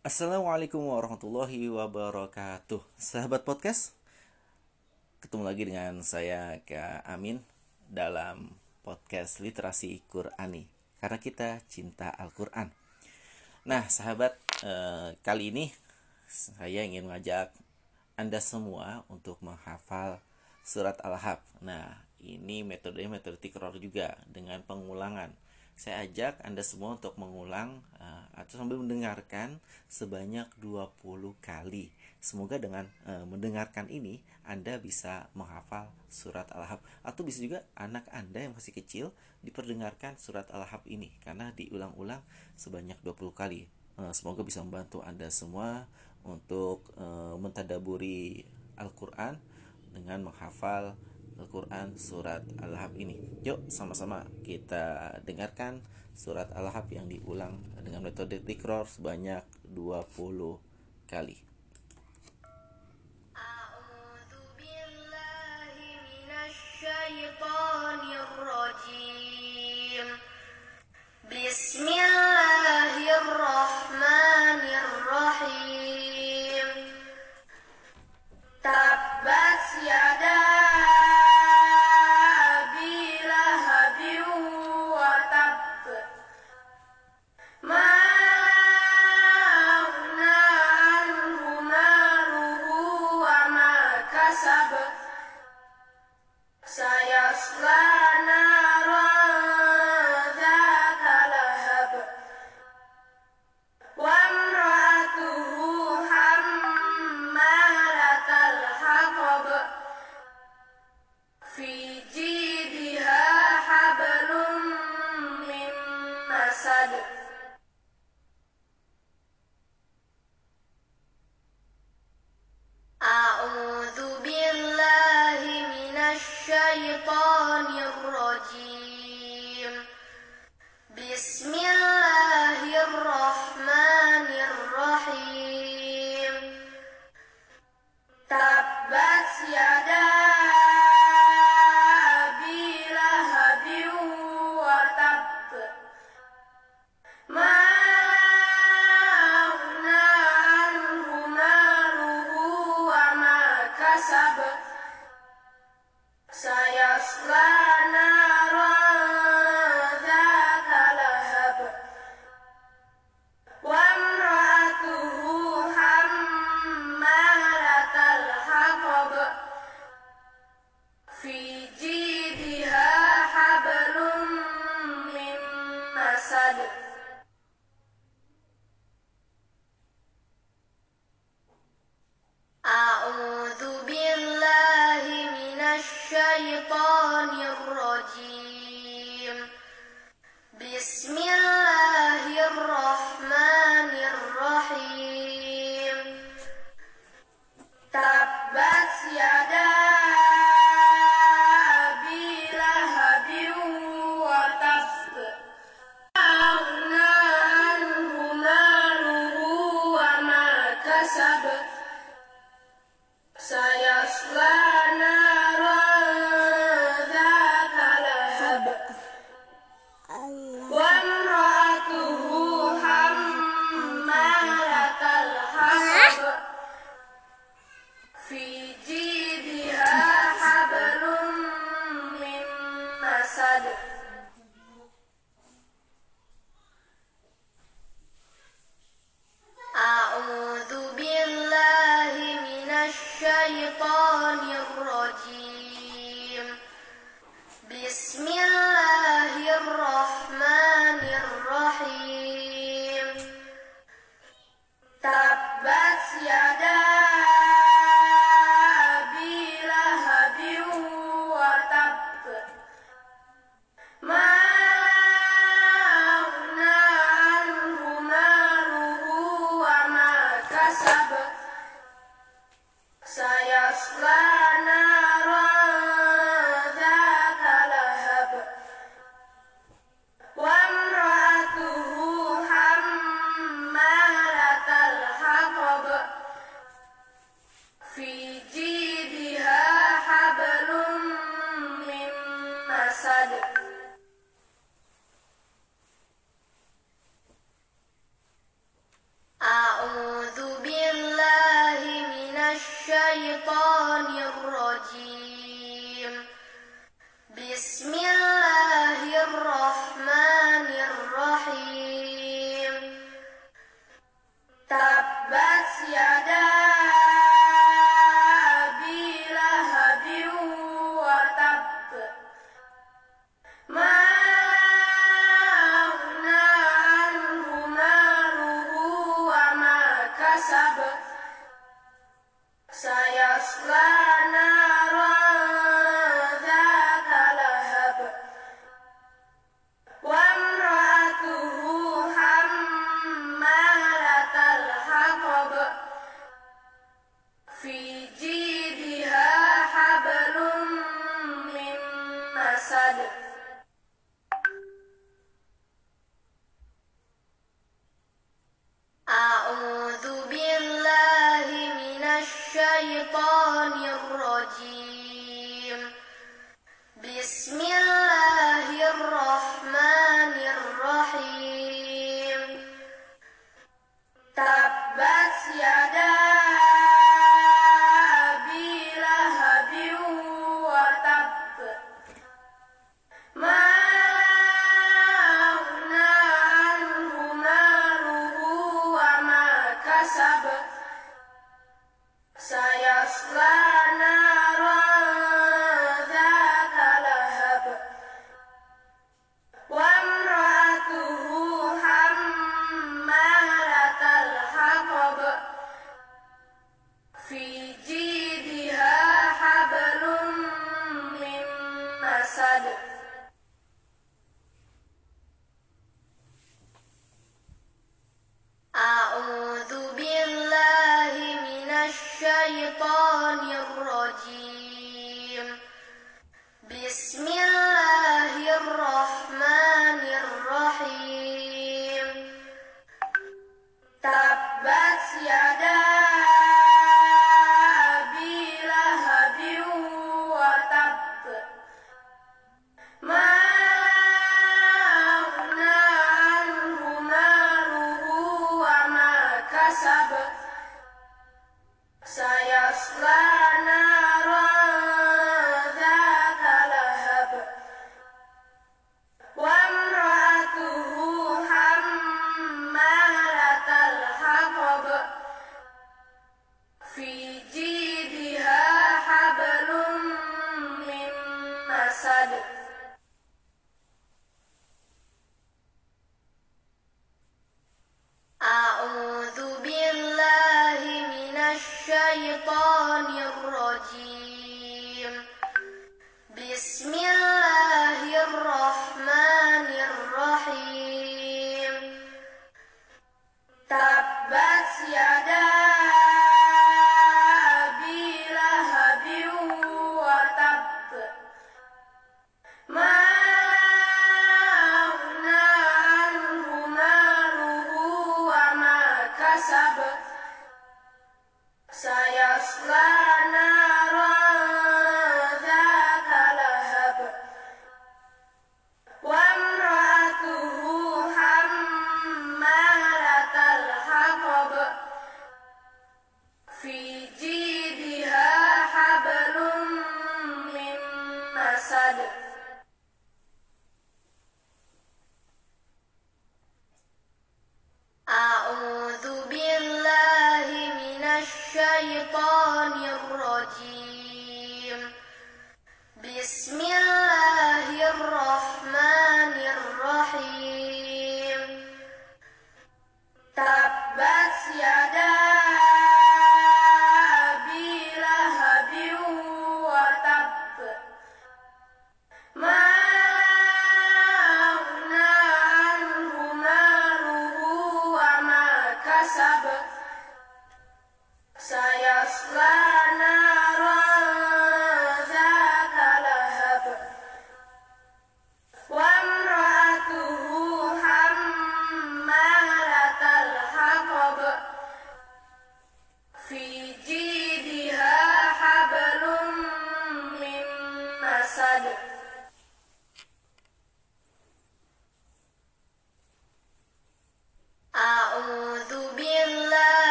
Assalamualaikum warahmatullahi wabarakatuh. Sahabat podcast Ketemu lagi dengan saya Kak Amin Dalam podcast literasi Qurani. Karena kita cinta Al-Quran. Nah sahabat eh, Kali ini Saya ingin mengajak Anda semua Untuk menghafal surat Al-Hab Nah ini metodenya metode tikror juga Dengan pengulangan saya ajak Anda semua untuk mengulang uh, atau sambil mendengarkan sebanyak 20 kali. Semoga dengan uh, mendengarkan ini Anda bisa menghafal surat Al-Hab atau bisa juga anak Anda yang masih kecil diperdengarkan surat Al-Hab ini karena diulang-ulang sebanyak 20 kali. Uh, semoga bisa membantu Anda semua untuk uh, mentadaburi Al-Qur'an dengan menghafal Al-Quran surat Al-Hab ini. Yuk sama-sama kita dengarkan surat Al-Hab yang diulang dengan metode tikror sebanyak 20 kali. Bismillahirrahmanirrahim. أعوذ الشيطان الرجيم بسم الله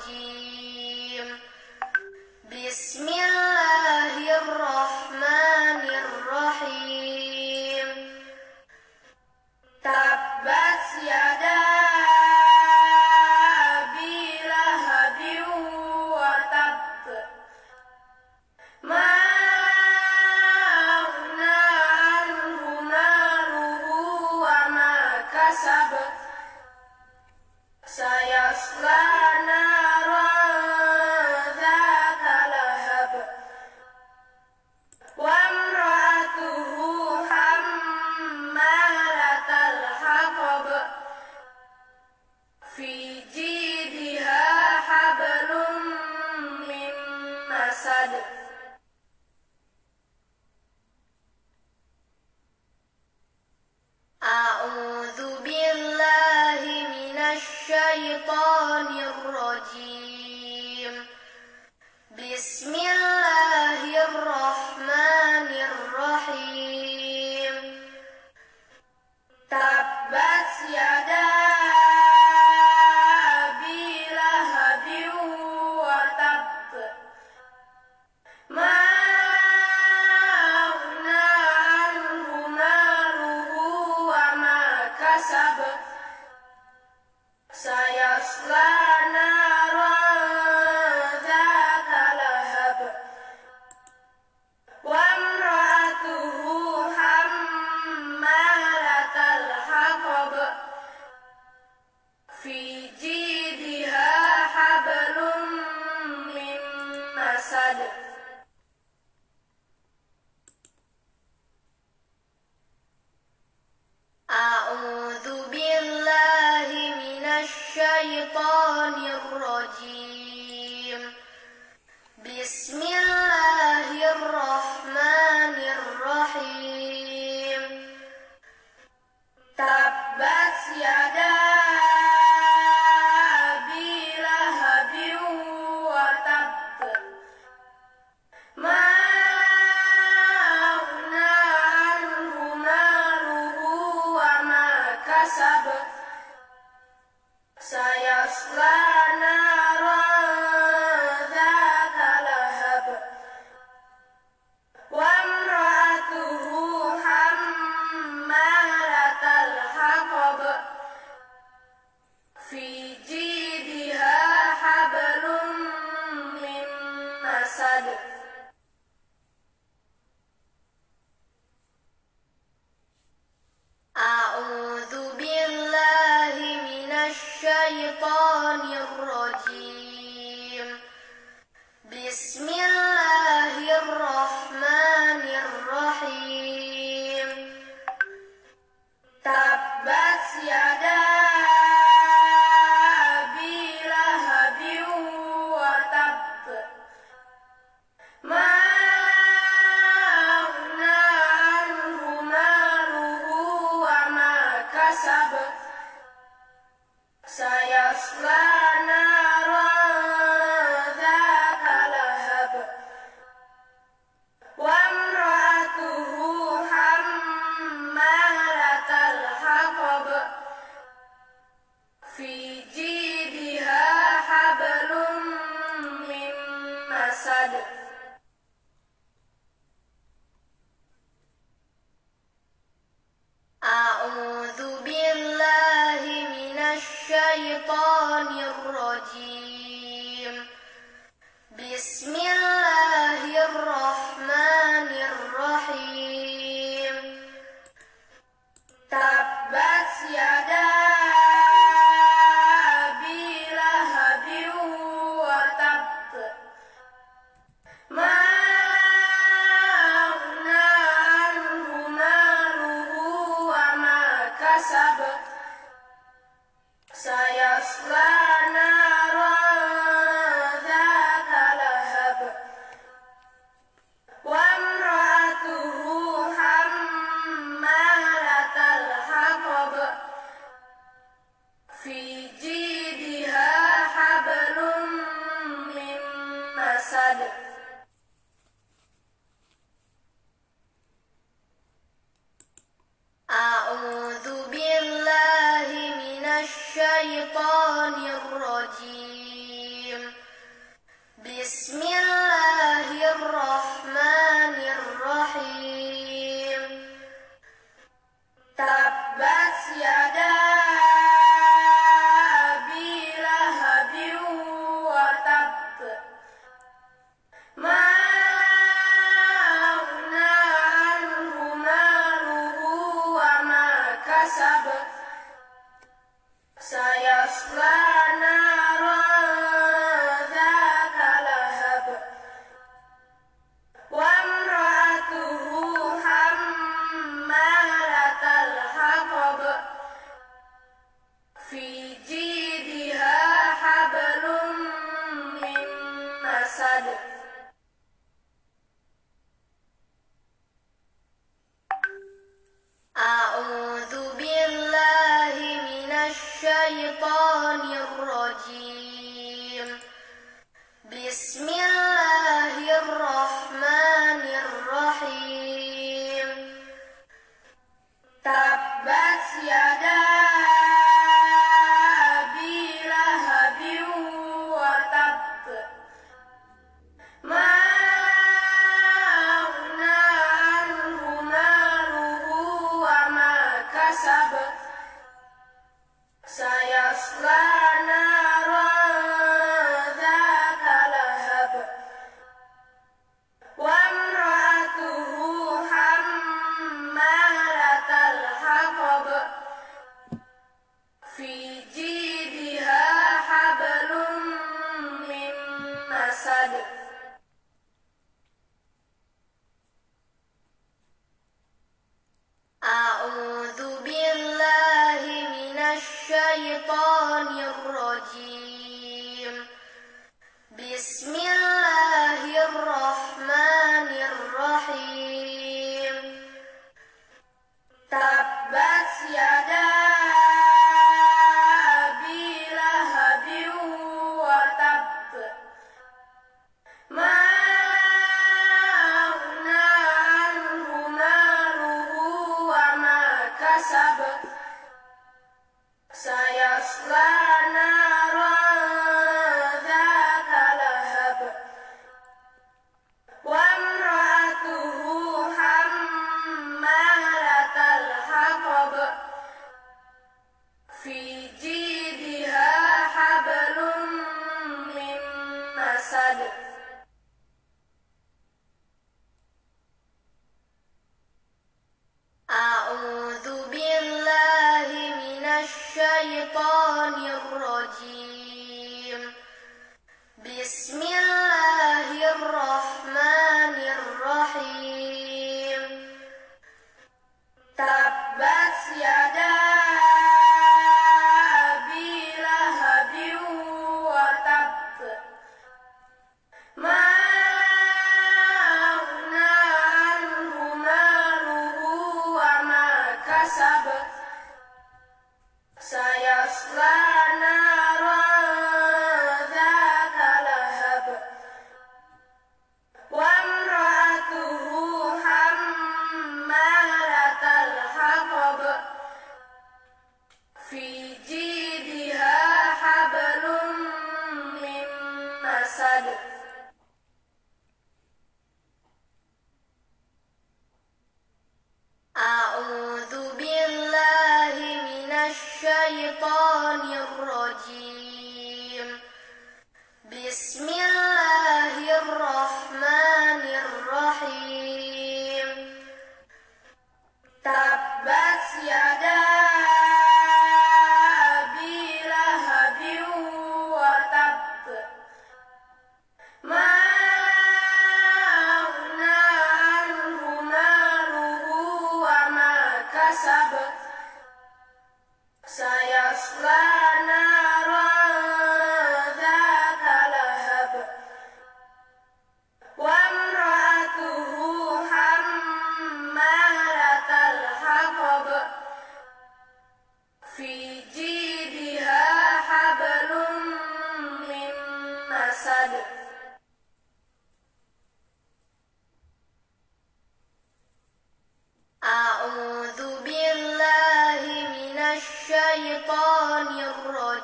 الرجيم gracias. الشيطان الرجيم. tabas yada Tabbat siada الشيطان الرجيم. Tabbas ya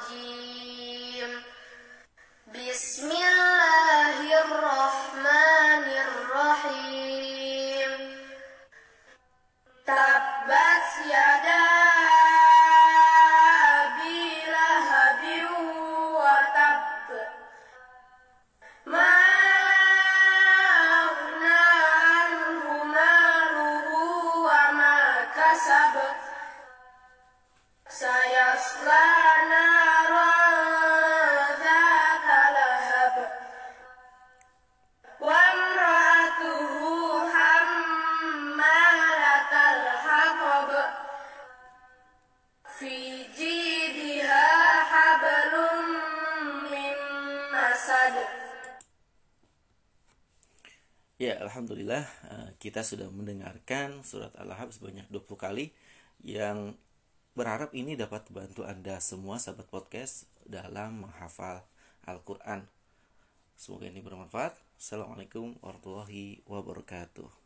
الرجيم alhamdulillah eh, kita sudah mendengarkan surat Al-Lahab sebanyak 20 kali yang berharap ini dapat membantu Anda semua sahabat podcast dalam menghafal Al-Qur'an. Semoga ini bermanfaat. Assalamualaikum warahmatullahi wabarakatuh.